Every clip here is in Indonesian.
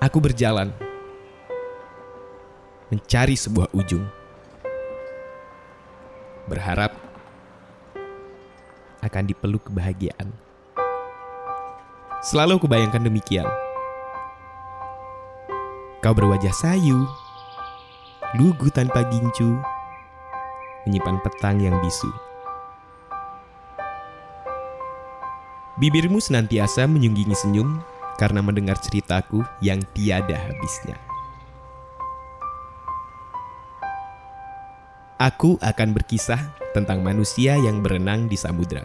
Aku berjalan mencari sebuah ujung. Berharap akan dipeluk kebahagiaan. Selalu aku bayangkan demikian. Kau berwajah sayu, lugu tanpa gincu, menyimpan petang yang bisu. Bibirmu senantiasa menyunggingi senyum karena mendengar ceritaku yang tiada habisnya. Aku akan berkisah tentang manusia yang berenang di samudra.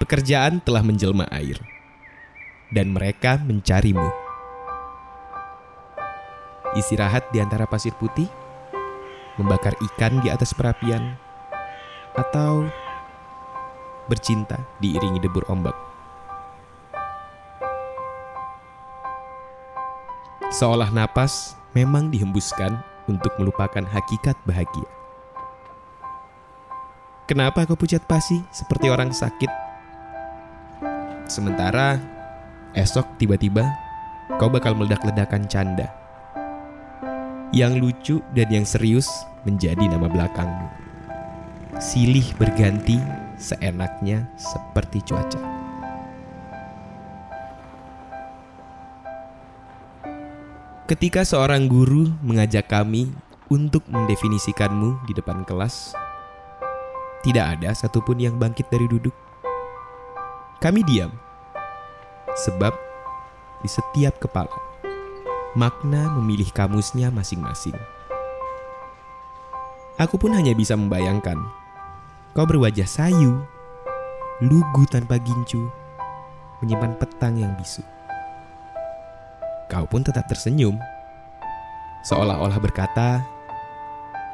Pekerjaan telah menjelma air, dan mereka mencarimu. Istirahat di antara pasir putih, membakar ikan di atas perapian, atau bercinta diiringi debur ombak. Seolah napas memang dihembuskan untuk melupakan hakikat bahagia. Kenapa kau pucat pasi seperti orang sakit? Sementara esok tiba-tiba kau bakal meledak-ledakan canda. Yang lucu dan yang serius menjadi nama belakangmu. Silih berganti seenaknya seperti cuaca. Ketika seorang guru mengajak kami untuk mendefinisikanmu di depan kelas, tidak ada satupun yang bangkit dari duduk. Kami diam, sebab di setiap kepala makna memilih kamusnya masing-masing. Aku pun hanya bisa membayangkan Kau berwajah sayu, lugu tanpa gincu, menyimpan petang yang bisu. Kau pun tetap tersenyum, seolah-olah berkata,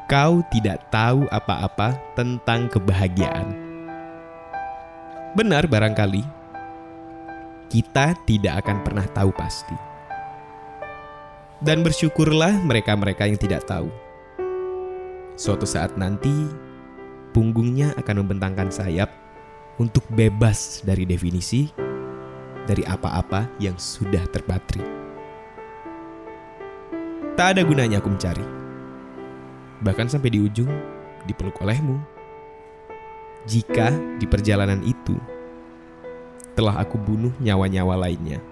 "Kau tidak tahu apa-apa tentang kebahagiaan." Benar, barangkali kita tidak akan pernah tahu pasti, dan bersyukurlah mereka-mereka yang tidak tahu. Suatu saat nanti, punggungnya akan membentangkan sayap untuk bebas dari definisi dari apa-apa yang sudah terpatri. Tak ada gunanya aku mencari. Bahkan sampai di ujung dipeluk olehmu. Jika di perjalanan itu telah aku bunuh nyawa-nyawa lainnya.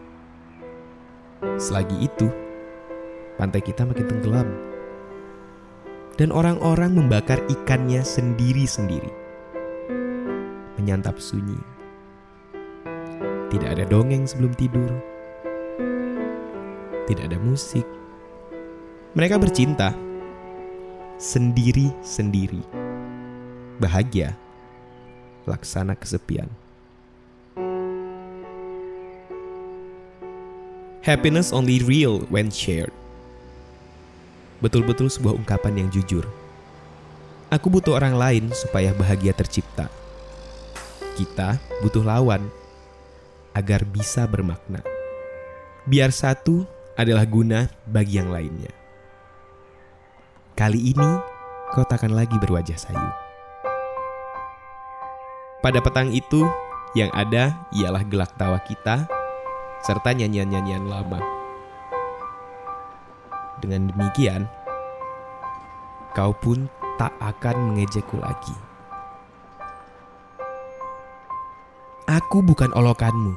Selagi itu, pantai kita makin tenggelam dan orang-orang membakar ikannya sendiri-sendiri. Menyantap sunyi. Tidak ada dongeng sebelum tidur. Tidak ada musik. Mereka bercinta sendiri-sendiri. Bahagia laksana kesepian. Happiness only real when shared betul-betul sebuah ungkapan yang jujur. Aku butuh orang lain supaya bahagia tercipta. Kita butuh lawan agar bisa bermakna. Biar satu adalah guna bagi yang lainnya. Kali ini kau takkan lagi berwajah sayu. Pada petang itu, yang ada ialah gelak tawa kita serta nyanyian-nyanyian lama. Dengan demikian, kau pun tak akan mengejekku lagi. Aku bukan olokanmu,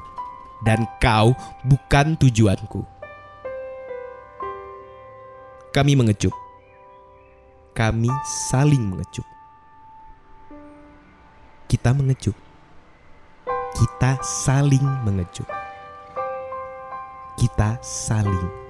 dan kau bukan tujuanku. Kami mengecup. Kami saling mengecup. Kita mengecup. Kita saling mengecup. Kita saling